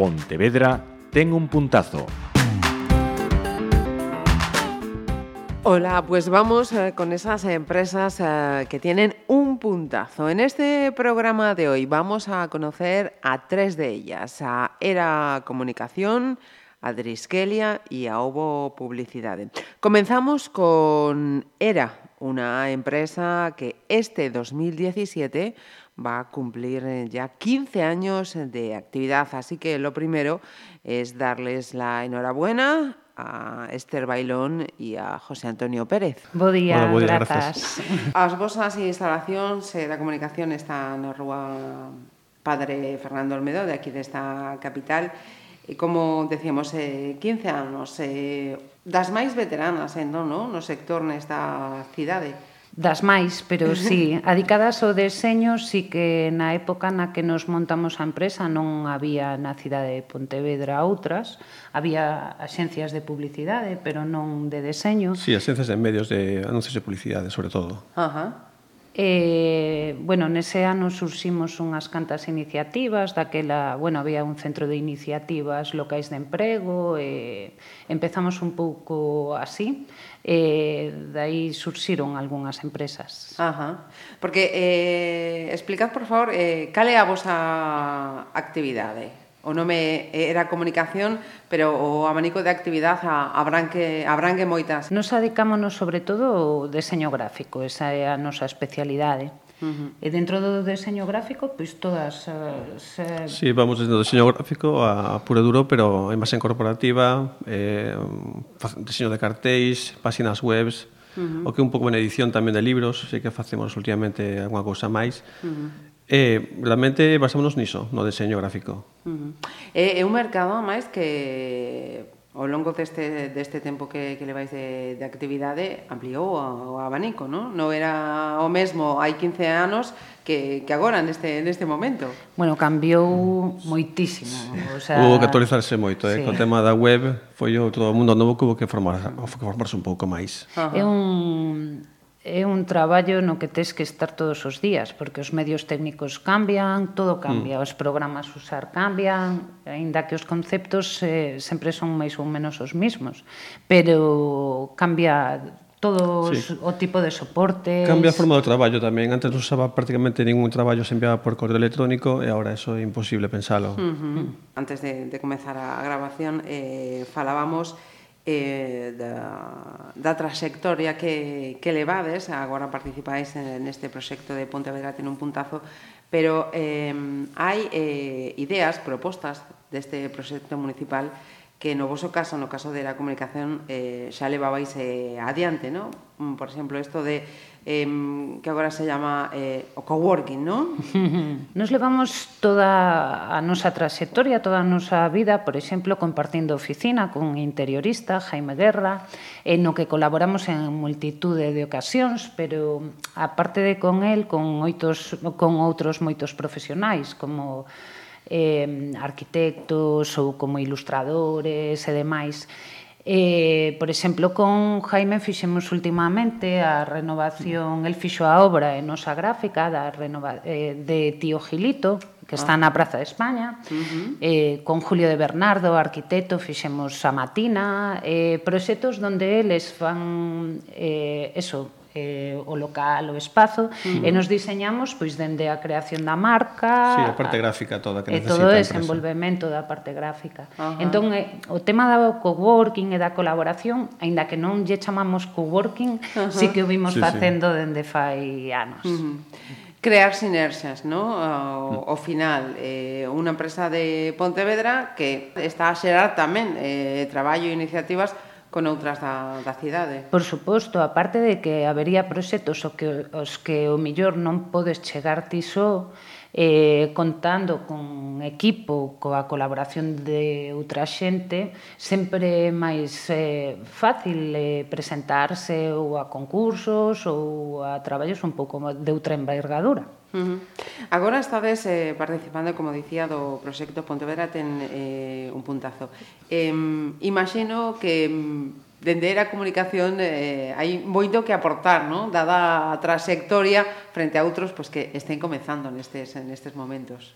Pontevedra ten un puntazo. Hola, pues vamos eh, con esas empresas eh, que tienen un puntazo. En este programa de hoy vamos a conocer a tres de ellas, a Era Comunicación, a Driskelia y a Ovo Publicidade. Comenzamos con Era, una empresa que este 2017 va a cumplir eh, ya 15 años de actividad. Así que lo primero es darles la enhorabuena a Esther Bailón y a José Antonio Pérez. Bo día, Hola, bo día gracias. gracias. As vosas instalacións da comunicación está na rúa Padre Fernando Olmedo, de aquí desta capital, e como decíamos, eh, 15 anos, eh, das máis veteranas, eh, non, no? no sector nesta cidade das máis, pero sí, adicadas ao deseño, sí que na época na que nos montamos a empresa non había na cidade de Pontevedra outras, había axencias de publicidade, pero non de deseño. Sí, axencias de medios de anuncios de publicidade, sobre todo. Ajá. Eh, bueno, nese ano surximos unhas cantas iniciativas, daquela, bueno, había un centro de iniciativas locais de emprego, e eh, empezamos un pouco así, e eh, dai surxiron algunhas empresas. Ajá. Porque eh explicad, por favor, eh cal é a vosa actividade? o nome era comunicación, pero o abanico de actividade abranque, que, moitas. Nos adicámonos sobre todo ao deseño gráfico, esa é a nosa especialidade. Uh -huh. E dentro do deseño gráfico, pois todas as... Eh... Sí, vamos desde o deseño gráfico a puro duro, pero a imaxen corporativa, eh, deseño de cartéis, páxinas webs, Uh -huh. O que un pouco en edición tamén de libros, sei que facemos últimamente algunha cousa máis. Uh -huh. Eh, realmente basámonos niso, no deseño gráfico. Uh eh, -huh. É, é un mercado, máis, que ao longo deste, deste tempo que, que levais de, de actividade ampliou o, o abanico, non? Non era o mesmo hai 15 anos que, que agora neste, neste momento. Bueno, cambiou moitísimo. O sea... Hubo que actualizarse moito, eh? Sí. Co tema da web foi todo o mundo novo que hubo que formar, formarse un pouco máis. Uh -huh. É un é un traballo no que tes que estar todos os días, porque os medios técnicos cambian, todo cambia, mm. os programas usar cambian, aínda que os conceptos eh, sempre son máis ou menos os mesmos, pero cambia todo sí. o tipo de soporte. Cambia a forma do traballo tamén. Antes non usaba prácticamente ningún traballo se enviaba por correo electrónico e agora eso é imposible pensalo. Uh -huh. Antes de, de comezar a grabación eh, falábamos eh, da, da trayectoria que, que levades, agora participáis neste proxecto de Pontevedra ten un puntazo, pero eh, hai eh, ideas, propostas deste proxecto municipal que no voso caso, no caso de la comunicación, eh, xa levabais eh, adiante, ¿no? Mm, por exemplo, isto de eh, que agora se llama eh, o coworking, non? Nos levamos toda a nosa trayectoria, toda a nosa vida, por exemplo, compartindo oficina con interiorista Jaime Guerra, en no que colaboramos en multitude de ocasións, pero aparte de con el, con, oitos, con outros moitos profesionais, como eh, arquitectos ou como ilustradores e demais, Eh, por exemplo, con Jaime fixemos últimamente a renovación, el fixo a obra en nosa gráfica da renova, eh, de Tío Gilito, que está ah. na Praza de España. Uh -huh. eh, con Julio de Bernardo, arquitecto, fixemos a Matina, eh, proxectos donde eles fan eh, eso, eh, o local, o espazo, uh -huh. e nos diseñamos pois dende a creación da marca, sí, a parte gráfica toda que. E todo o desenvolvemento da parte gráfica. Uh -huh. Entón, eh, o tema da coworking e da colaboración, aínda que non lle chamamos coworking, uh -huh. sí que o vimos sí, facendo sí. dende fai anos. Uh -huh crear sinerxas, ¿no? O, ao final, eh, unha empresa de Pontevedra que está a xerar tamén eh, traballo e iniciativas con outras da, da cidade. Por suposto, aparte de que habería proxectos o que, os que o millor non podes chegar ti só, so, eh, contando con equipo, coa colaboración de outra xente, sempre é máis eh, fácil eh, presentarse ou a concursos ou a traballos un pouco de outra envergadura. Uh -huh. Agora estades eh, participando, como dicía, do proxecto Pontevedra ten eh, un puntazo. Eh, imagino que dende a comunicación eh, hai moito que aportar, non? Dada a trayectoria frente a outros pois, que estén comenzando nestes, nestes momentos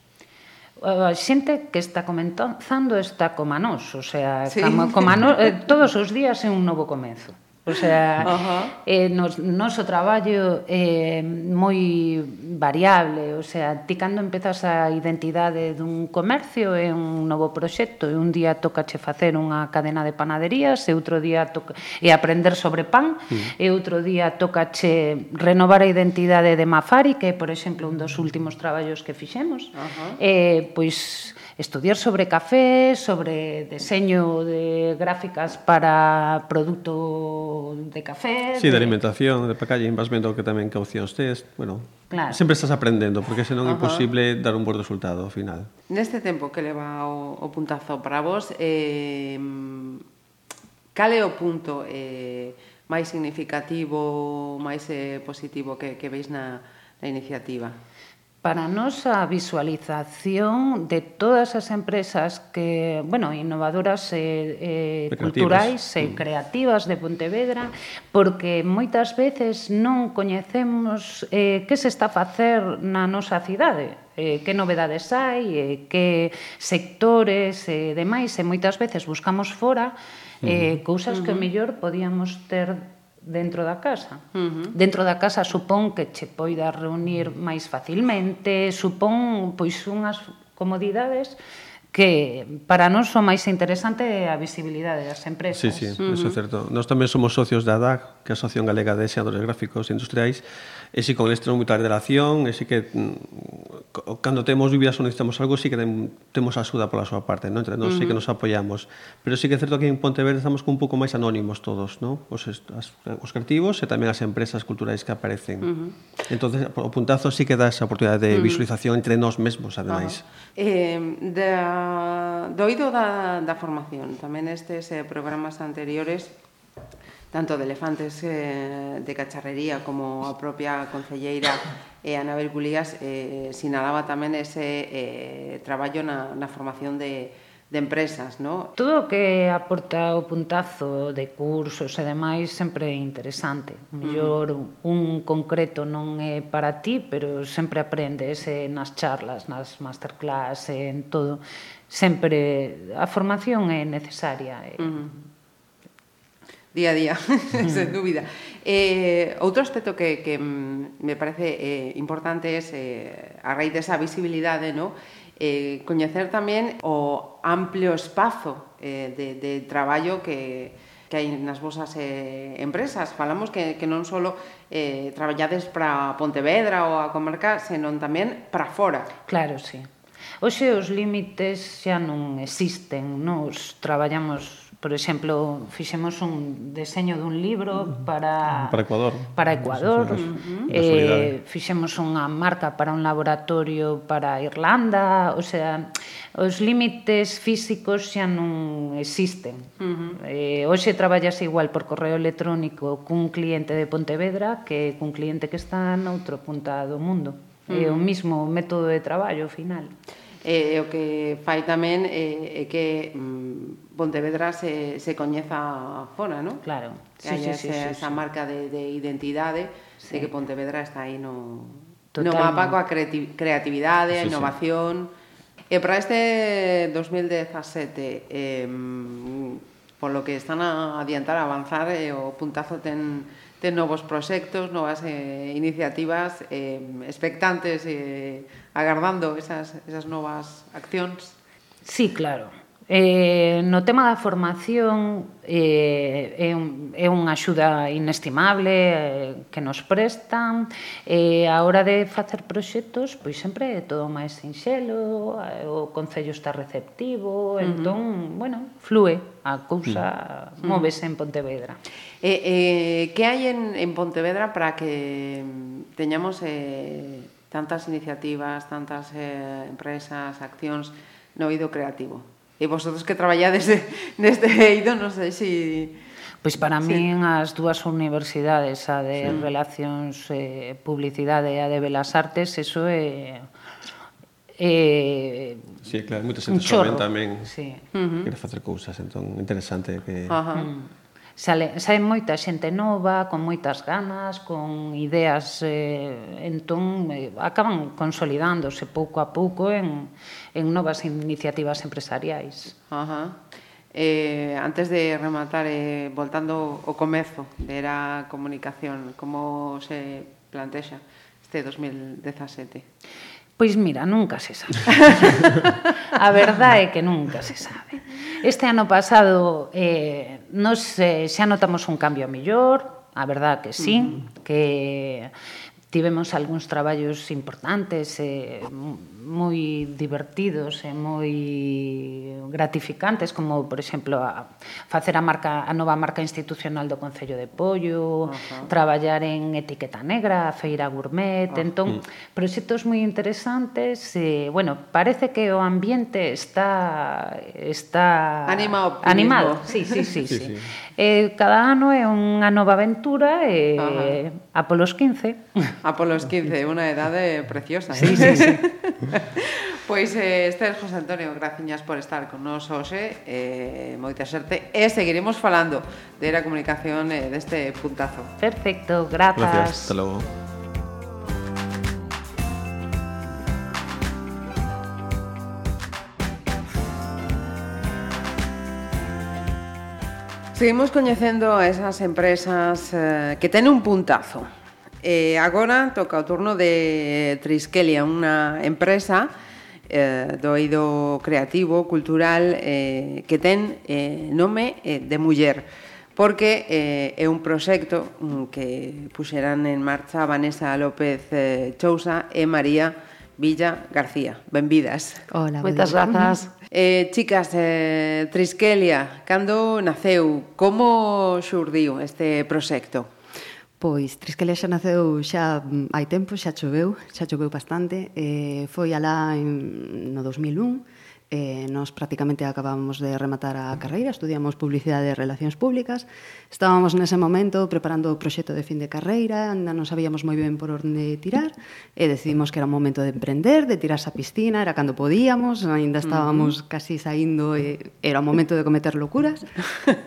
a xente que está comenzando está como nós, o sea, sí. como, como nós, eh, todos os días é un novo comezo. O sea, uh -huh. eh, nos, noso traballo é eh, moi variable, o sea, ti cando empezas a identidade dun comercio é un novo proxecto, e un día tocache facer unha cadena de panaderías, e outro día toca e aprender sobre pan, uh -huh. e outro día tocache renovar a identidade de Mafari, que é, por exemplo, un dos últimos traballos que fixemos. Uh -huh. Eh, pois estudiar sobre café, sobre deseño de gráficas para produto de café... Sí, de, de alimentación, de packaging, vas vendo que tamén que opcións tes, bueno, claro. sempre estás aprendendo, porque senón é uh -huh. imposible dar un bo resultado ao final. Neste tempo que leva o, o puntazo para vos, eh, cal é o punto eh, máis significativo, máis eh, positivo que, que veis na, na iniciativa? para nós a visualización de todas as empresas que, bueno, innovadoras e, e culturais e creativas de Pontevedra, porque moitas veces non coñecemos eh, que se está a facer na nosa cidade eh, que novedades hai, eh, que sectores e eh, demais, e moitas veces buscamos fora eh, cousas que o mellor podíamos ter dentro da casa. Uh -huh. Dentro da casa supón que che poida reunir máis facilmente, supón pois unhas comodidades que para nós o máis interesante é a visibilidade das empresas. Sí, sí, uh -huh. eso é certo. Nós tamén somos socios da ADAG, que é a Asociación Galega de Xeadores Gráficos Industriais, e si con eles tenemos moita relación, e si que mm, cando temos dúbidas ou necesitamos algo, si que temos axuda pola súa parte, non? Entre nós uh -huh. si que nos apoiamos. Pero si que é certo que en Pontevedra estamos con un pouco máis anónimos todos, non? Os, as, os creativos e tamén as empresas culturais que aparecen. Uh -huh. Entonces, o puntazo si que dá esa oportunidade de visualización entre nós mesmos, ademais. Uh -huh. Eh, da doido do oído da, da formación. Tamén estes eh, programas anteriores tanto de elefantes eh, de cacharrería como a propia concelleira eh, Anabel Culías eh, sinalaba tamén ese eh, traballo na, na formación de, de empresas, no? Todo o que aporta o puntazo de cursos e demais sempre é interesante. O mellor un concreto non é para ti, pero sempre aprendes eh, nas charlas, nas masterclass, eh, en todo sempre a formación é necesaria. Eh. Uh -huh. Día a día, uh -huh. sen dúbida. Eh, outro aspecto que, que me parece eh, importante é eh, a raíz desa visibilidade, no? eh, coñecer tamén o amplio espazo eh, de, de traballo que, que hai nas vosas eh, empresas. Falamos que, que non só eh, traballades para Pontevedra ou a comarca, senón tamén para fora. Claro, sí. Oxe, os límites xa non existen. Nos traballamos, por exemplo, fixemos un deseño dun libro para... Para Ecuador. Para Ecuador. Sí, sí, eh, fixemos unha marca para un laboratorio para Irlanda. O sea, os límites físicos xa non existen. Uh -huh. eh, hoxe traballase igual por correo electrónico cun cliente de Pontevedra que cun cliente que está noutro punta do mundo. É o mm. mismo método de traballo, ao final. E eh, o que fai tamén é eh, que mm, Pontevedra se, se coñeza fora, non? Claro. Que sí, sí, sí, esa sí. marca de, de identidade sí. de que Pontevedra está aí no, no mapa coa creati creatividade, sí, a innovación... Sí. E para este 2017, eh, polo que están a adiantar, a avanzar, eh, o puntazo ten de novos proxectos, novas eh, iniciativas, eh, expectantes, eh, agardando esas, esas novas accións? Sí, claro. Eh, no tema da formación eh, é, un, é unha axuda inestimable eh, que nos prestan eh, a hora de facer proxectos pois sempre é todo máis sinxelo eh, o Concello está receptivo uh -huh. entón, bueno, flúe a cousa uh -huh. móvese en Pontevedra eh, eh, Que hai en, en Pontevedra para que teñamos eh, tantas iniciativas tantas eh, empresas, accións no oído creativo? E vosotros que traballades neste eido, non sei se... Si... Pois para sí. min as dúas universidades, a de sí. Relacións eh, Publicidade e a de Belas Artes, eso é... Eh, sí, claro, moita xente xoven tamén sí. Uh -huh. quere facer cousas, entón interesante que... Uh -huh. Mm sale, sale moita xente nova, con moitas ganas, con ideas, eh, entón eh, acaban consolidándose pouco a pouco en, en novas iniciativas empresariais. Ajá. Eh, antes de rematar, eh, voltando ao comezo de era comunicación, como se plantexa este 2017? Pois mira, nunca se sabe. a verdade é que nunca se sabe. Este ano pasado eh, nos eh, xa notamos un cambio a mellor, a verdade que sí, mm. que tivemos algúns traballos importantes e moi divertidos e moi gratificantes, como, por exemplo, a facer a marca a nova marca institucional do Concello de Pollo, uh -huh. traballar en etiqueta negra, a feira gourmet, uh -huh. entón, proxectos moi interesantes e, bueno, parece que o ambiente está está animado. Animado, sí, sí, sí, sí. sí. sí. Eh, cada ano é unha nova aventura e uh -huh. a polos 15 a polos 15, unha edade eh, preciosa. Sí, ¿eh? sí, sí. pois eh, este é José Antonio, graciñas por estar con nos hoxe, eh, eh, moita xerte, e seguiremos falando de la comunicación eh, deste puntazo. Perfecto, grazas. Gracias, hasta logo. Seguimos coñecendo esas empresas eh, que ten un puntazo Eh, agora toca o turno de Triskelia, unha empresa eh, do eido creativo, cultural, eh, que ten eh, nome eh, de muller porque eh, é un proxecto mm, que puxerán en marcha Vanessa López eh, Chousa e María Villa García. Benvidas. Hola, moitas grazas. Eh, chicas, eh, Triskelia, cando naceu, como xurdiu este proxecto? Pois, Trisquelia xa naceu xa mm, hai tempo, xa choveu, xa choveu bastante. Eh, foi alá en, no 2001, eh, nos prácticamente acabábamos de rematar a carreira, estudiamos publicidade e relacións públicas, estábamos nese momento preparando o proxecto de fin de carreira, anda non sabíamos moi ben por onde tirar, e decidimos que era un momento de emprender, de tirarse a piscina, era cando podíamos, ainda estábamos uh -huh. casi saindo, e era o momento de cometer locuras,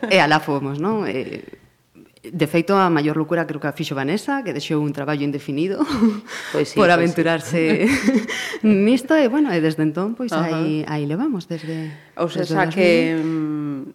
e alá fomos, non? E, De feito, a maior locura creo que a fixo Vanessa, que deixou un traballo indefinido pois sí, por aventurarse pois sí. nisto, e, bueno, e desde entón, pois, uh -huh. aí, aí levamos desde... Ou se xa que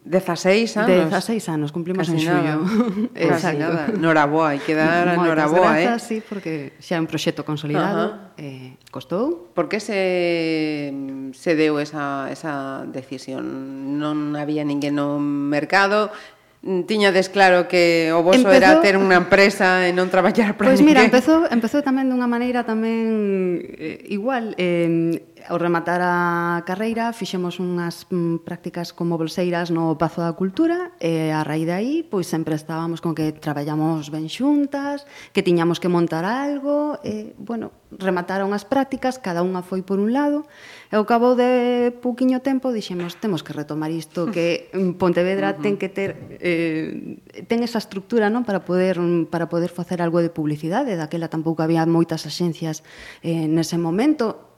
16 mm, anos. 16 anos, cumplimos Casi en xullo. Casi nada. Noraboa, hai que dar a Noraboa, eh? sí, porque xa é un proxecto consolidado, uh -huh. eh, costou. Por que se, se deu esa, esa decisión? Non había ninguén no mercado, tiñades claro que o voso empezou... era ter unha empresa e non traballar para pois pues ninguén. Pois mira, empezou, empezou tamén dunha maneira tamén eh, igual. Eh, Ao rematar a carreira fixemos unhas mm, prácticas como bolseiras no Pazo da Cultura e a raíz de aí pois sempre estábamos con que traballamos ben xuntas, que tiñamos que montar algo e, bueno, remataron as prácticas, cada unha foi por un lado e ao cabo de pouquiño tempo dixemos temos que retomar isto que Pontevedra uh -huh. ten que ter eh, ten esa estructura non para poder para poder facer algo de publicidade daquela tampouco había moitas axencias eh, nese momento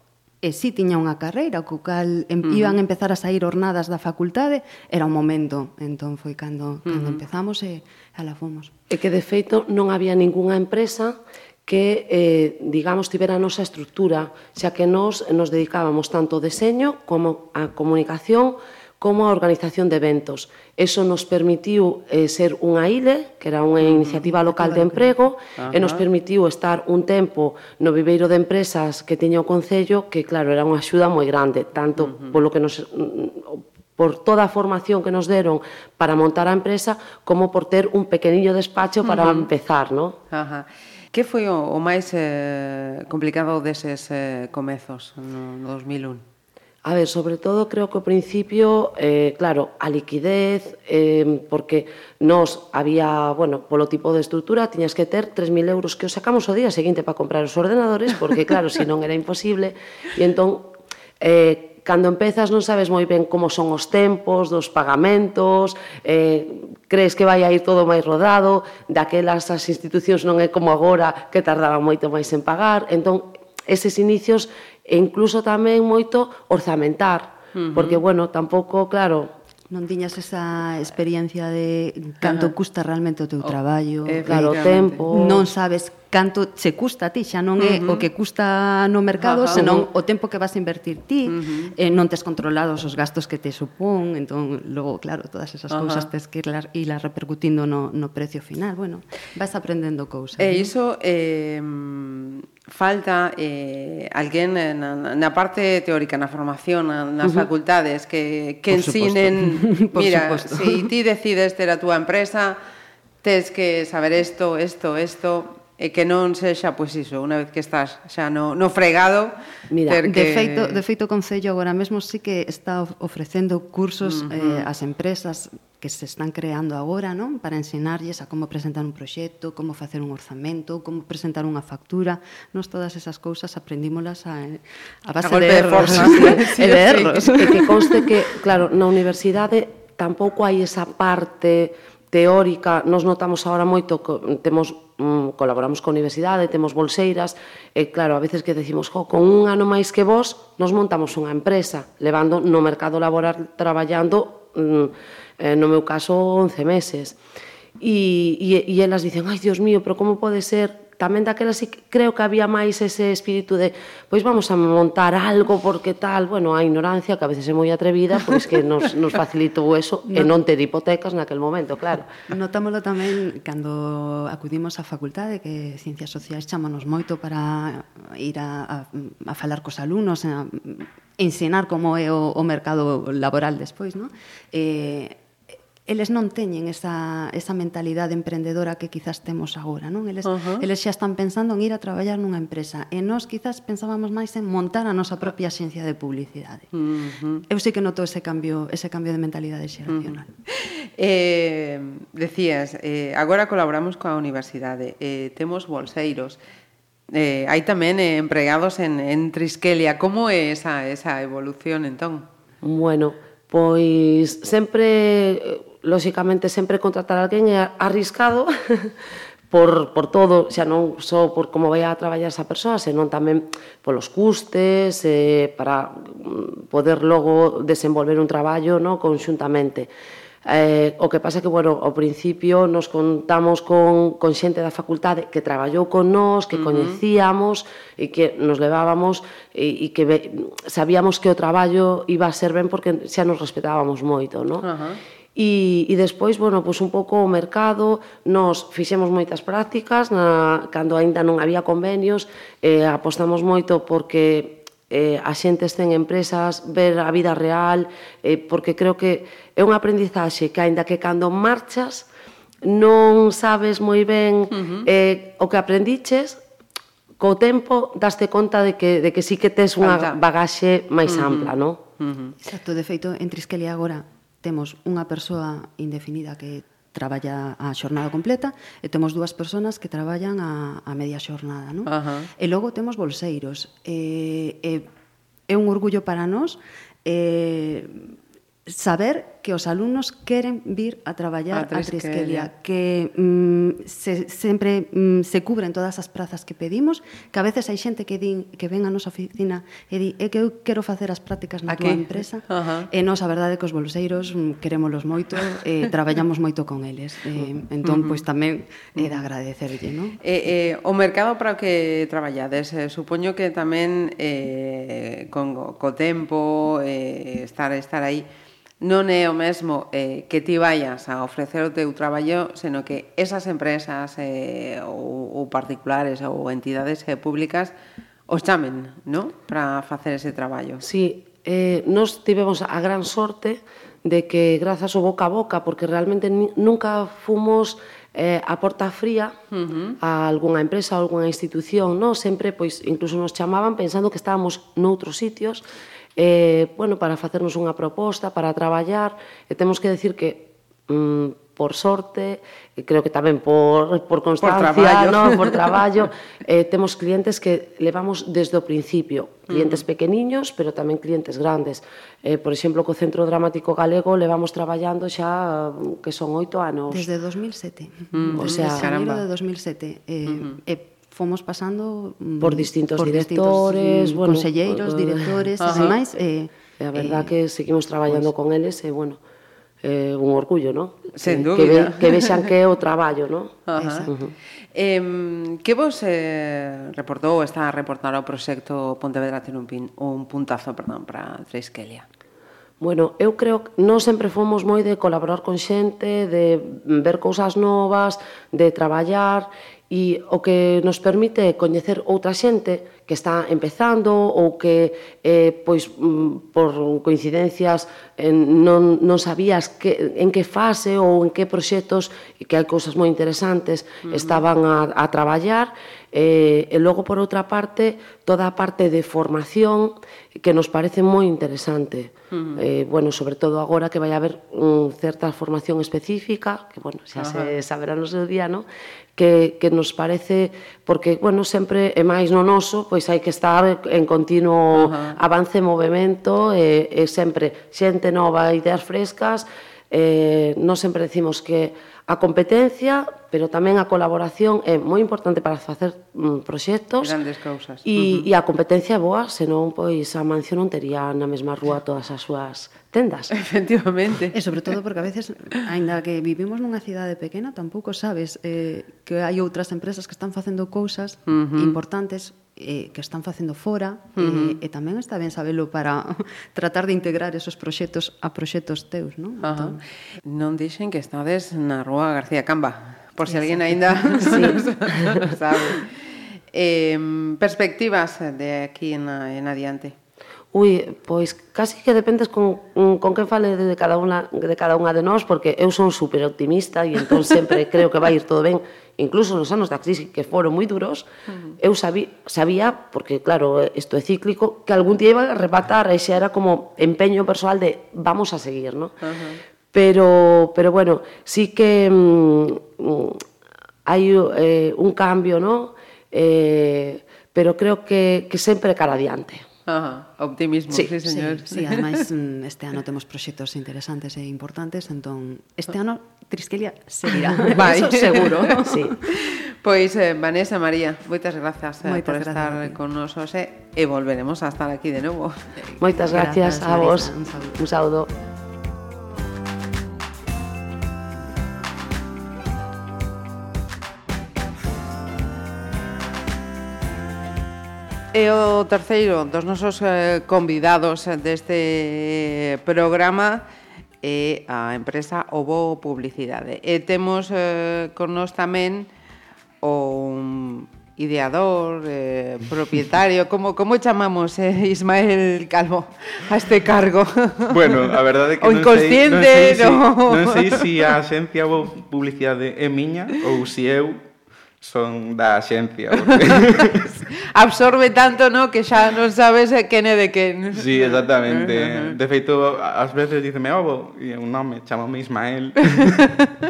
e si tiña unha carreira, co cal em, uh -huh. iban a empezar a sair ornadas da facultade, era un momento, entón foi cando, cando uh -huh. empezamos e ala fomos. E que de feito non había ningunha empresa que, eh, digamos, tivera a nosa estructura, xa que nós nos dedicábamos tanto ao deseño como a comunicación, como a organización de eventos. Eso nos permitiu eh, ser unha ILE, que era unha mm, iniciativa local de emprego, Ajá. e nos permitiu estar un tempo no viveiro de empresas que tiña o Concello, que claro, era unha axuda moi grande, tanto uh -huh. polo que nos por toda a formación que nos deron para montar a empresa, como por ter un pequeniño despacho para uh -huh. empezar, no? Ajá. Que foi o, o máis eh, complicado deses eh, comezos no 2001? A ver, sobre todo creo que ao principio, eh, claro, a liquidez, eh, porque nos había, bueno, polo tipo de estrutura, tiñas que ter 3.000 euros que os sacamos o día seguinte para comprar os ordenadores, porque claro, si non era imposible, e entón, eh, cando empezas non sabes moi ben como son os tempos dos pagamentos, eh, crees que vai a ir todo máis rodado, daquelas as institucións non é como agora que tardaban moito máis en pagar, entón, eses inicios e incluso tamén moito orzamentar, uh -huh. porque, bueno, tampouco, claro, Non tiñas esa experiencia de canto claro. custa realmente o teu traballo, claro, o tempo. Non sabes canto che custa a ti, xa non é uh -huh. o que custa no mercado, uh -huh. senón o tempo que vas a invertir ti, uh -huh. eh, non tes controlados os gastos que te supón, entón, logo, claro, todas esas uh -huh. cousas tes que irlas, irlas repercutindo no, no precio final. Bueno, vas aprendendo cousas. E iso, eh, falta eh, alguén eh, na, na parte teórica, na formación, na, nas uh -huh. facultades, que, que Por ensinen... Por mira, se si ti decides ter a túa empresa, tes que saber isto, isto, isto e que non sexa pois iso, unha vez que estás xa no, no fregado Mira, ter que... de feito, de feito o Concello agora mesmo sí que está ofrecendo cursos uh -huh. eh, ás empresas que se están creando agora non para ensinarlles a como presentar un proxecto, como facer un orzamento, como presentar unha factura. Nos todas esas cousas aprendímolas a, a base a de, de erros. Sí, sí, e de erros. E que conste que, claro, na universidade tampouco hai esa parte teórica. Nos notamos agora moito que temos mm, colaboramos con universidade, temos bolseiras, e claro, a veces que decimos, jo, con un ano máis que vos, nos montamos unha empresa, levando no mercado laboral traballando mm, eh, no meu caso 11 meses. E, e, e elas dicen, ai, Dios mío, pero como pode ser? Tamén daquela sí creo que había máis ese espírito de pois vamos a montar algo porque tal, bueno, a ignorancia que a veces é moi atrevida, pois que nos, nos facilitou eso no. e non ter hipotecas naquel momento, claro. Notámoslo tamén cando acudimos á facultade que Ciencias Sociais chamanos moito para ir a, a, a falar cos alumnos, a, ensinar como é o, o mercado laboral despois, non? Eh, eles non teñen esa, esa mentalidade emprendedora que quizás temos agora, non? Eles, uh -huh. eles xa están pensando en ir a traballar nunha empresa e nós quizás pensábamos máis en montar a nosa propia xencia de publicidade. Uh -huh. Eu sei que noto ese cambio, ese cambio de mentalidade xeracional. Uh -huh. Eh, decías, eh, agora colaboramos coa universidade, eh, temos bolseiros, eh, hai tamén eh, empregados en, en Triskelia. Como é esa, esa evolución, entón? Bueno, pois sempre lóxicamente sempre contratar alguén é arriscado por, por todo, xa non só por como vai a traballar esa persoa, senón tamén polos custes, eh, para poder logo desenvolver un traballo no, conxuntamente. Eh, o que pasa que, bueno, ao principio nos contamos con, con xente da facultade que traballou con nós, que uh -huh. coñecíamos e que nos levábamos e, e que ve, sabíamos que o traballo iba a ser ben porque xa nos respetábamos moito, non? Uh -huh. E, e despois, bueno, pois un pouco o mercado, nos fixemos moitas prácticas, na, cando aínda non había convenios, eh, apostamos moito porque eh, a xente este en empresas, ver a vida real, eh, porque creo que é unha aprendizaxe que, aínda que cando marchas, non sabes moi ben uh -huh. eh, o que aprendiches, co tempo daste conta de que, de que sí que tes unha bagaxe máis uh -huh. ampla, non? Uh -huh. Exacto, de feito, en Triskelia agora temos unha persoa indefinida que traballa a xornada completa e temos dúas persoas que traballan a, a media xornada, non? Ajá. E logo temos bolseiros. E, e, é un orgullo para nós eh, saber que os alumnos queren vir a traballar a Trisquelia, a Trisquelia que mm, se, sempre mm, se cubren todas as prazas que pedimos, que a veces hai xente que din que ven a nosa oficina e di é que eu quero facer as prácticas na Aquí. túa empresa uh -huh. e nós a verdade que os bolseiros mm, querémolos moito e traballamos moito con eles e, entón uh -huh. pois tamén é de agradecerlle non? Eh, eh, o mercado para o que traballades eh, supoño que tamén eh, con, co tempo eh, estar estar aí non é o mesmo eh, que ti vayas a ofrecer o teu traballo, seno que esas empresas eh, ou, ou particulares ou entidades eh, públicas os chamen, no? Para facer ese traballo. Sí, eh, nos tivemos a gran sorte de que grazas ao boca a boca, porque realmente ni, nunca fomos eh, a porta fría uh -huh. a algunha empresa ou algunha institución, non? Sempre, pois, incluso nos chamaban pensando que estábamos noutros sitios eh, bueno, para facernos unha proposta, para traballar, e temos que decir que mm, por sorte, e creo que tamén por, por constancia, por traballo, ¿no? por traballo eh, temos clientes que levamos desde o principio, clientes pequeniños, pero tamén clientes grandes. Eh, por exemplo, co Centro Dramático Galego levamos traballando xa que son oito anos. Desde 2007. Mm, o sea, desde de 2007. Eh, uh -huh. eh, fomos pasando mm, por distintos por directores, distintos, bueno, conselleiros, directores, uh, ademais eh e a verdad eh, que seguimos traballando pues, con eles e eh, bueno, eh, un orgullo, ¿no? Sen que, que, ve, que vexan que é o traballo, ¿no? Ajá. Uh -huh. Eh, que vos eh, reportou, está a reportar ao proxecto Pontevedra ten un, pin, un puntazo, perdón, para Triskelia? Bueno, eu creo que non sempre fomos moi de colaborar con xente, de ver cousas novas, de traballar e o que nos permite coñecer outra xente que está empezando ou que eh, pois mm, por coincidencias eh, non, non sabías que, en que fase ou en que proxectos que hai cousas moi interesantes uh -huh. estaban a, a traballar eh, e logo por outra parte toda a parte de formación que nos parece moi interesante uh -huh. eh, bueno, sobre todo agora que vai haber un, certa formación específica que bueno, xa uh -huh. se saberá no seu día, ¿no? que, que nos parece porque, bueno, sempre é máis no noso, pois hai que estar en continuo uh -huh. avance e movimento e, e sempre xente nova, ideas frescas, eh, non sempre decimos que A competencia, pero tamén a colaboración é moi importante para facer mm, proxectos. Grandes causas. E, uh -huh. e a competencia é boa, senón pois a Mancio non tería na mesma rúa todas as súas tendas. Efectivamente. E sobre todo porque a veces, aínda que vivimos nunha cidade pequena, tampouco sabes eh, que hai outras empresas que están facendo cousas uh -huh. importantes eh, que están facendo fora uh -huh. eh, e tamén está ben sabelo para tratar de integrar esos proxectos a proxectos teus, non? Uh -huh. Entón... Non dixen que estades na Rúa García Camba, por se si alguén aínda sí. no sabe. Eh, perspectivas de aquí en, en adiante. Ui, pois casi que dependes con, con que fale de cada unha de cada unha de nós porque eu son super optimista e entón sempre creo que vai ir todo ben incluso nos anos da crisis que foron moi duros, uh -huh. eu sabí, sabía, porque claro, isto é cíclico, que algún día iba a repatar, e xa era como empeño persoal de vamos a seguir, ¿no? Uh -huh. Pero, pero bueno, sí que mm, mm, hai eh, un cambio, ¿no? Eh, pero creo que, que sempre cara adiante. Ah, optimismo, sí, sí señor. Sí, sí ademais mm, este ano temos proxectos interesantes e importantes, entón este ano Triskelia seguirá, Vai. eso seguro. sí. Pois eh, Vanessa, María, moitas grazas eh, moitas por gracias, estar con nos hoxe e volveremos a estar aquí de novo. Moitas gracias, gracias a vos. Marisa, un saludo. Un saludo. E o terceiro dos nosos eh, convidados deste programa é a empresa Ovo Publicidade. E temos eh, con nós tamén o ideador, eh, propietario, como como chamamos eh, Ismael Calvo a este cargo. Bueno, a verdade é que o non inconsciente, sei, non sei, no... non sei, si, non sei si a axencia Ovo Publicidade é miña ou si eu son da xencia. Porque... Absorbe tanto, no, que xa non sabes quen é de quen. Sí, exactamente. de feito, ás veces diceme ovo, e un nome, chamame Ismael.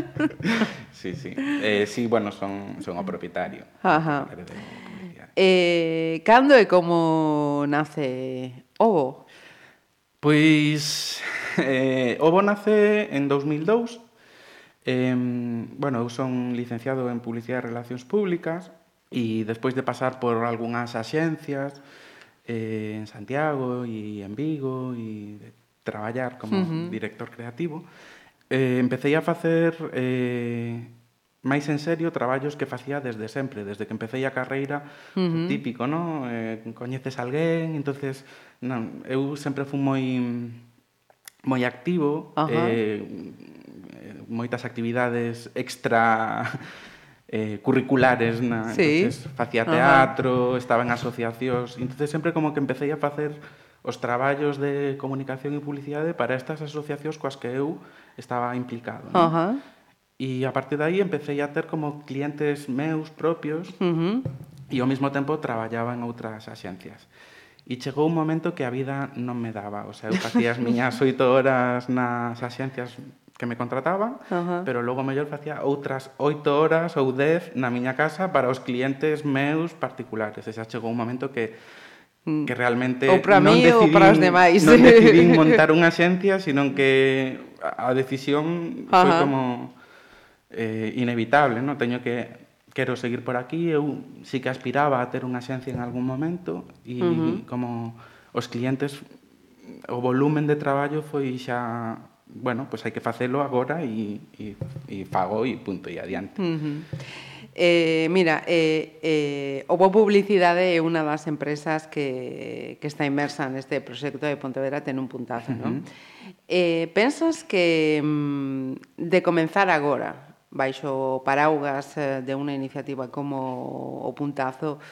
sí, sí. Eh, sí, bueno, son, son o propietario. Ajá. Eh, cando e como nace Ovo? Pois, eh, Ovo nace en 2002, Eh, bueno, eu son licenciado en Publicidade e Relacións Públicas e despois de pasar por algunhas axencias eh, en Santiago e en Vigo e de traballar como uh -huh. director creativo, eh, empecé a facer eh, máis en serio traballos que facía desde sempre, desde que empecé a carreira, uh -huh. típico, ¿no? Eh, coñeces alguén, entonces non, eu sempre fui moi moi activo, uh -huh. eh, moitas actividades extra eh, curriculares na, sí. entonces, facía teatro, Ajá. estaba en asociacións, entonces sempre como que empecé a facer os traballos de comunicación e publicidade para estas asociacións coas que eu estaba implicado. Non? Ajá. E a partir de aí empecé a ter como clientes meus propios uh -huh. e ao mesmo tempo traballaba en outras axencias. E chegou un momento que a vida non me daba. O sea, eu facía as miñas oito horas nas axencias que me contrataban, Ajá. pero logo mellor facía outras oito horas ou dez na miña casa para os clientes meus particulares. E xa chegou un momento que mm. que realmente ou para non mí, decidín, ou para os demais. non decidín montar unha axencia, senón que a decisión Ajá. foi como eh, inevitable, non? Teño que quero seguir por aquí, eu sí que aspiraba a ter unha xencia en algún momento e uh -huh. como os clientes o volumen de traballo foi xa bueno, pois pues hai que facelo agora e, e, e fago e punto e adiante. Uh -huh. Eh, mira, eh, eh, o Bo Publicidade é unha das empresas que, que está inmersa neste proxecto de Pontevedra ten un puntazo, uh -huh. non? Eh, pensas que mm, de comenzar agora baixo paraugas eh, de unha iniciativa como o puntazo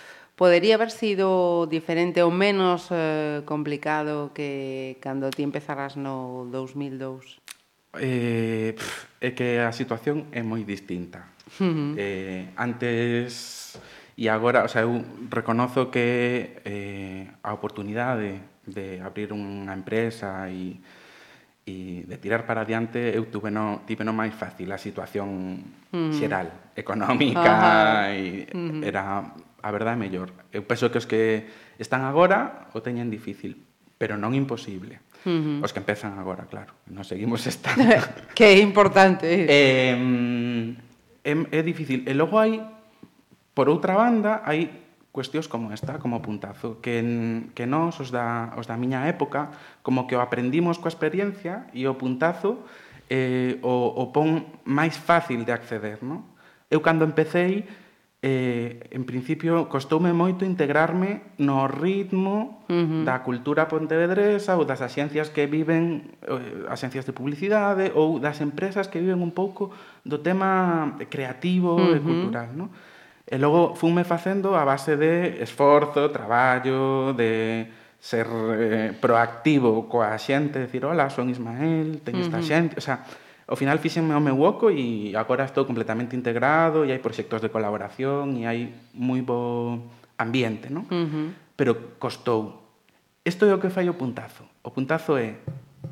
Podería haber sido diferente ou menos eh, complicado que cando ti empezaras no 2002? Eh, pff, é que a situación é moi distinta. Uh -huh. eh, antes e agora, o sea, eu reconozo que eh, a oportunidade de, de abrir unha empresa e e de tirar para adiante eu tuve no, tive no máis fácil a situación xeral, económica mm. e mm. era a verdade é mellor. Eu penso que os que están agora o teñen difícil, pero non imposible. Uh -huh. Os que empezan agora, claro. Non seguimos estando. que é importante. Eh, é, é difícil. E logo hai, por outra banda, hai cuestións como esta, como puntazo, que, en, que nos, os da, os da miña época, como que o aprendimos coa experiencia e o puntazo eh, o, o pon máis fácil de acceder, non? Eu cando empecéi, eh, en principio costoume moito integrarme no ritmo uh -huh. da cultura pontevedresa ou das axencias que viven eh, axencias de publicidade ou das empresas que viven un pouco do tema creativo uh -huh. e cultural, non? E logo funme facendo a base de esforzo, traballo, de ser eh, proactivo coa xente, decir, hola, son Ismael, teño uh -huh. esta xente", o sea, Ao final fíxenme o meu oco e agora estou completamente integrado e hai proxectos de colaboración e hai moi bo ambiente, non? Uh -huh. Pero costou. Isto é o que fai o puntazo. O puntazo é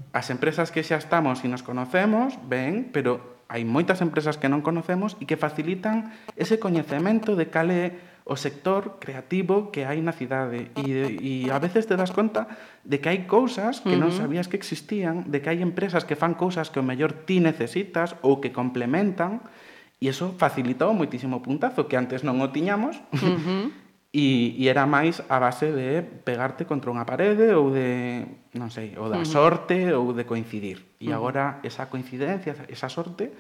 as empresas que xa estamos e nos conocemos, ben, pero hai moitas empresas que non conocemos e que facilitan ese coñecemento de cal é o sector creativo que hai na cidade e, e a veces te das conta de que hai cousas que non sabías que existían, de que hai empresas que fan cousas que o mellor ti necesitas ou que complementan e eso facilitou moitísimo puntazo que antes non o tiñamos uh -huh. E, e era máis a base de pegarte contra unha parede ou de, non sei, ou da uh -huh. sorte ou de coincidir. E uh -huh. agora esa coincidencia, esa sorte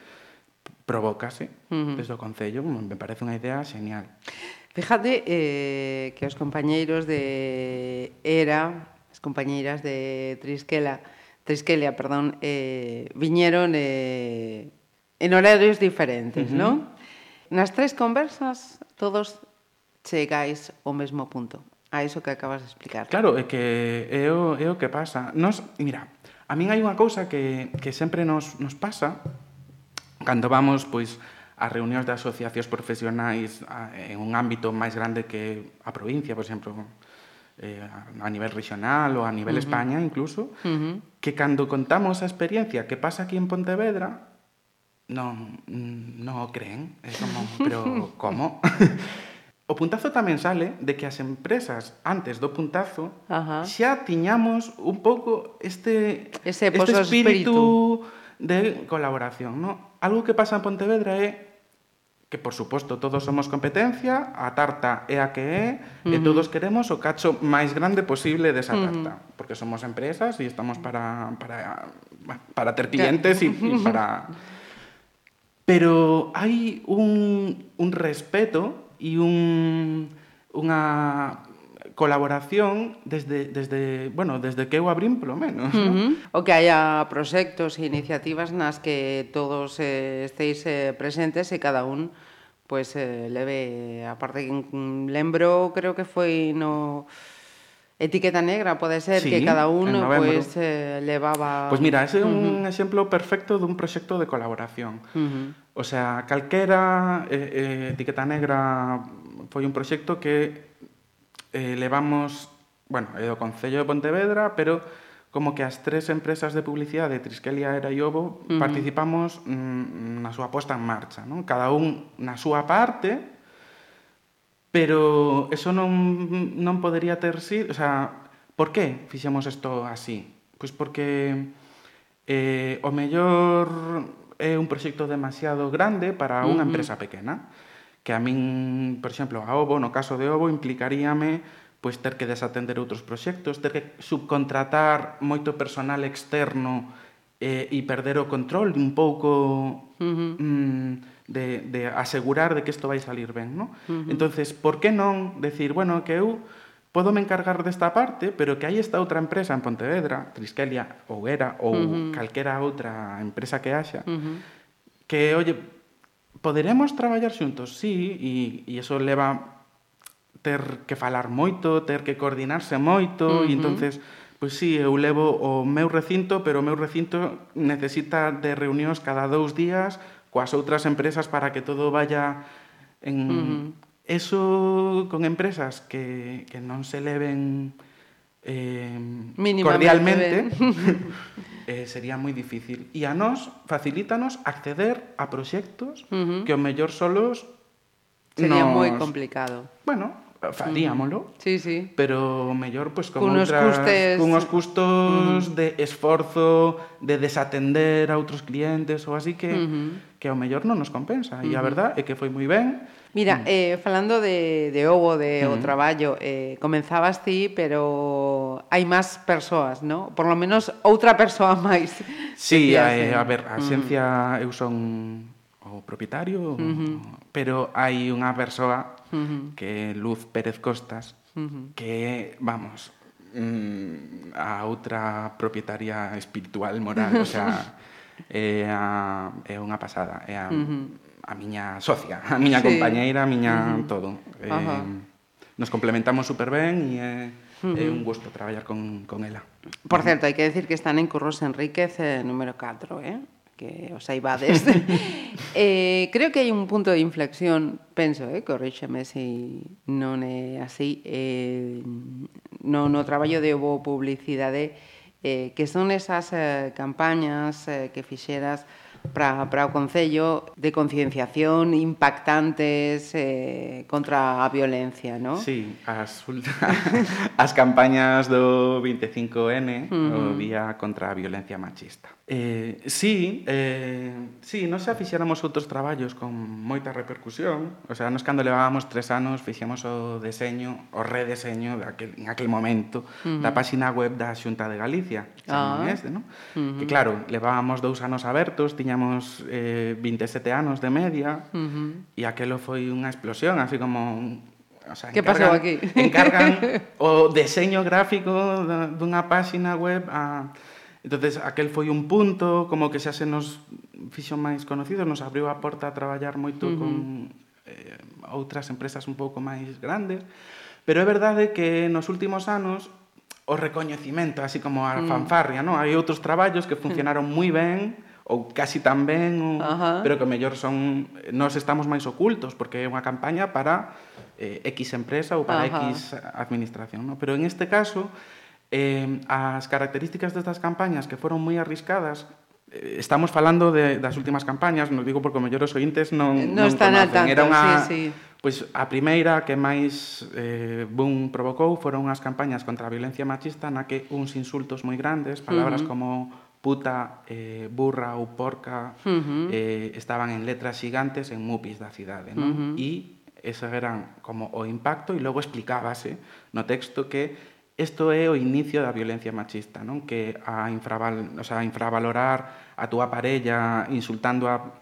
provócase uh -huh. desde o Concello, me parece unha idea genial. Fíjate eh, que os compañeiros de ERA, as compañeiras de Trisquela, Trisquelia, perdón, eh, viñeron eh, en horarios diferentes, uh -huh. non? Nas tres conversas todos chegáis ao mesmo punto, a iso que acabas de explicar. Claro, é que é o, é o que pasa. Nos, mira, a min hai unha cousa que, que sempre nos, nos pasa cando vamos, pois, as reunións de asociacións profesionais ah, en un ámbito máis grande que a provincia, por exemplo, eh, a nivel regional ou a nivel uh -huh. España incluso, uh -huh. que cando contamos a experiencia que pasa aquí en Pontevedra, non, non o creen. É como, pero como? o puntazo tamén sale de que as empresas antes do puntazo Ajá. xa tiñamos un pouco este, Ese este espíritu, espíritu de colaboración. No? Algo que pasa en Pontevedra é que por suposto todos somos competencia, a tarta é a que é, uh -huh. e todos queremos o cacho máis grande posible desa tarta, uh -huh. porque somos empresas e estamos para para para ter clientes e, e para pero hai un un respeto e un unha colaboración desde, desde, bueno, desde que eu abrín, polo menos. Uh -huh. ¿no? O que haya proxectos e iniciativas nas que todos eh, esteis eh, presentes e cada un pues, eh, leve, aparte que lembro, creo que foi no... Etiqueta negra, pode ser sí, que cada uno pues, eh, levaba... Pois pues mira, ese é uh -huh. un exemplo perfecto dun proxecto de colaboración. Uh -huh. O sea, calquera eh, eh, etiqueta negra foi un proxecto que eh, levamos, bueno, é do Concello de Pontevedra, pero como que as tres empresas de publicidade, Triskelia, Era e Ovo, uh -huh. participamos mm, na súa posta en marcha, non? Cada un na súa parte, pero eso non, non podería ter sido... O sea, por que fixemos isto así? Pois porque eh, o mellor é un proxecto demasiado grande para unha uh -huh. empresa pequena que a min, por exemplo, a Ovo, no caso de Ovo, implicaríame pois ter que desatender outros proxectos, ter que subcontratar moito personal externo eh, e perder o control un pouco uh -huh. mm, de, de asegurar de que isto vai salir ben, non? Uh -huh. Entonces, por que non decir, bueno, que eu podo me encargar desta parte, pero que hai esta outra empresa en Pontevedra, Triskelia ou Era ou uh -huh. calquera outra empresa que haxa, uh -huh. que, oye, poderemos traballar xuntos, sí, e, e iso leva ter que falar moito, ter que coordinarse moito, uh -huh. e entonces pois sí, eu levo o meu recinto, pero o meu recinto necesita de reunións cada dous días coas outras empresas para que todo vaya en... Uh -huh. Eso con empresas que, que non se leven eh, cordialmente, eh, sería moi difícil. E a nós facilítanos acceder a proxectos uh -huh. que o mellor solos Sería nos... moi complicado. Bueno, faríámoslo. Sí, sí. Pero mellor pois pues, con Cunos outras, custes... cunhos custos mm. de esforzo, de desatender a outros clientes ou así que uh -huh. que ao mellor non nos compensa. Uh -huh. E a verdad é que foi moi ben. Mira, mm. eh falando de de ovo, de uh -huh. o traballo, eh comenzabas ti, pero hai máis persoas, ¿no? Por lo menos outra persoa máis. Sí, a, eh, a ver, a esencia uh -huh. eu son o propietario, uh -huh. pero hai unha persoa uh -huh. que é Luz Pérez Costas, uh -huh. que, vamos, mm, a outra propietaria espiritual, moral, o sea, é, a, é unha pasada, é a, uh -huh. a miña socia, a miña sí. compañeira, a miña uh -huh. todo. Eh, uh -huh. Nos complementamos super ben e é, uh -huh. é un gusto traballar con, con ela. Por certo, hai que decir que están en Curros Enríquez eh, número 4, eh? que os aibades. eh, creo que hai un punto de inflexión, penso, eh, corríxeme se non é así, eh, no, no traballo de obo publicidade, eh, que son esas eh, campañas eh, que fixeras para, para o Concello de concienciación impactantes eh, contra a violencia, non? Sí, as, as campañas do 25N, uh -huh. o Día contra a Violencia Machista. Eh, sí, eh, sí, nos xa fixéramos outros traballos con moita repercusión, o sea, nos cando levábamos tres anos fixemos o deseño, o redeseño daquel, en aquel momento uh -huh. da páxina web da Xunta de Galicia, xa ah. non este, non? Uh -huh. Que claro, levábamos dous anos abertos, tiña tiñamos eh, 27 anos de media uh -huh. e aquelo foi unha explosión, así como O sea, que pasou aquí? Encargan o deseño gráfico dunha páxina web a entonces aquel foi un punto como que xa se nos fixo máis conocidos, nos abriu a porta a traballar moito uh -huh. con eh, outras empresas un pouco máis grandes, pero é verdade que nos últimos anos o recoñecimento, así como a mm. fanfarria, mm. non? Hai outros traballos que funcionaron moi ben, ou casi tan ben, ou, pero que mellor son nós estamos máis ocultos porque é unha campaña para eh, X empresa ou para Ajá. X administración, no? Pero en este caso eh, as características destas campañas que foron moi arriscadas eh, Estamos falando de, das últimas campañas, non digo porque o mellor os ointes non, no non están conocen. Tanto, Era unha, sí, sí. Pois a primeira que máis eh, boom provocou foron as campañas contra a violencia machista na que uns insultos moi grandes, palabras uh -huh. como puta, eh, burra ou porca uh -huh. eh, estaban en letras xigantes en mupis da cidade. Non? Uh -huh. E ese eran como o impacto e logo explicábase no texto que isto é o inicio da violencia machista, non? Que a infraval, o sea, infravalorar a túa parella insultando a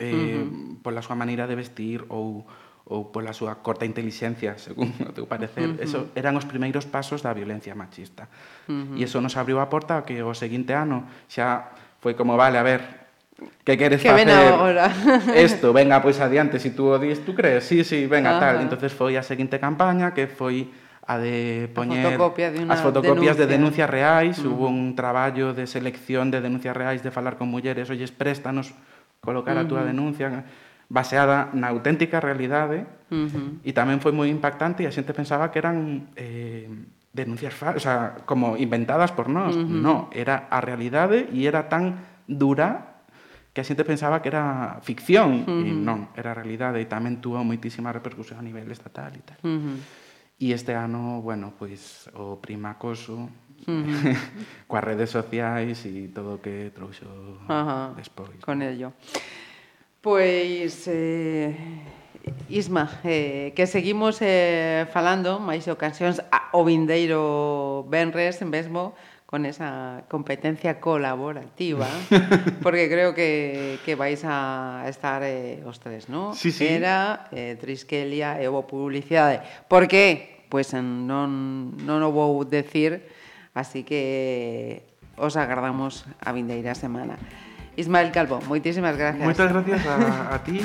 eh, uh -huh. pola súa maneira de vestir ou ou pola súa corta intelixencia, según o teu parecer, uh -huh. eso eran os primeiros pasos da violencia machista. Uh -huh. E eso nos abriu a porta a que o seguinte ano xa foi como, vale, a ver, que queres que facer ahora. esto, venga, pois adiante, se si tú o dis, tú crees, sí, sí, venga, Ajá. tal. Entonces foi a seguinte campaña que foi a de poñer a fotocopia de as fotocopias denuncia. de denuncias reais, uh -huh. hubo un traballo de selección de denuncias reais, de falar con mulleres, olles, préstanos colocar uh -huh. a túa denuncia, baseada na auténtica realidade uh -huh. e tamén foi moi impactante e a xente pensaba que eran eh, denuncias falsas, o sea, como inventadas por nós. Uh -huh. No, era a realidade e era tan dura que a xente pensaba que era ficción uh -huh. e non, era realidade e tamén tuvo moitísima repercusión a nivel estatal e tal. Uh -huh. E este ano, bueno, pois o primacoso Uh -huh. coas redes sociais e todo o que trouxo uh -huh. despois. Con ello. Pois, eh, Isma, eh, que seguimos eh, falando máis ocasións o vindeiro Benres mesmo con esa competencia colaborativa, porque creo que, que vais a estar eh, os tres, ¿no? Sí, sí. Era, eh, Triskelia e houve publicidade. Por que? Pois pues, non, non o vou decir, así que eh, os agardamos a vindeira semana. Ismael Calvo, moitísimas gracias. Moitas gracias a, a ti